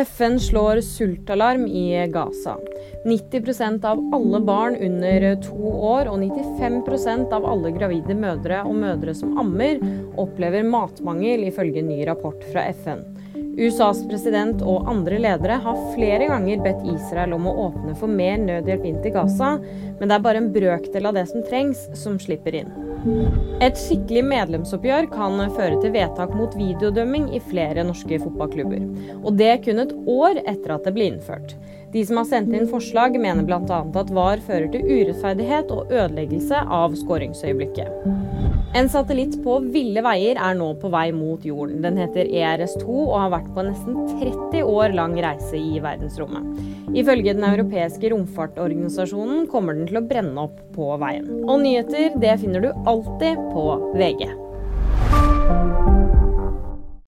FN slår sultalarm i Gaza. 90% av alle barn under to år og 95% av alle gravide mødre og mødre som ammer, opplever matmangel, ifølge ny rapport fra FN. USAs president og andre ledere har flere ganger bedt Israel om å åpne for mer nødhjelp inn til Gaza, men det er bare en brøkdel av det som trengs, som slipper inn. Et skikkelig medlemsoppgjør kan føre til vedtak mot videodømming i flere norske fotballklubber. Og det kun et år etter at det ble innført. De som har sendt inn forslag, mener bl.a. at VAR fører til urettferdighet og ødeleggelse av skåringsøyeblikket. En satellitt på ville veier er nå på vei mot jorden. Den heter ERS-2 og har vært på en nesten 30 år lang reise i verdensrommet. Ifølge den europeiske romfartorganisasjonen kommer den til å brenne opp på veien. Og nyheter det finner du alltid på VG.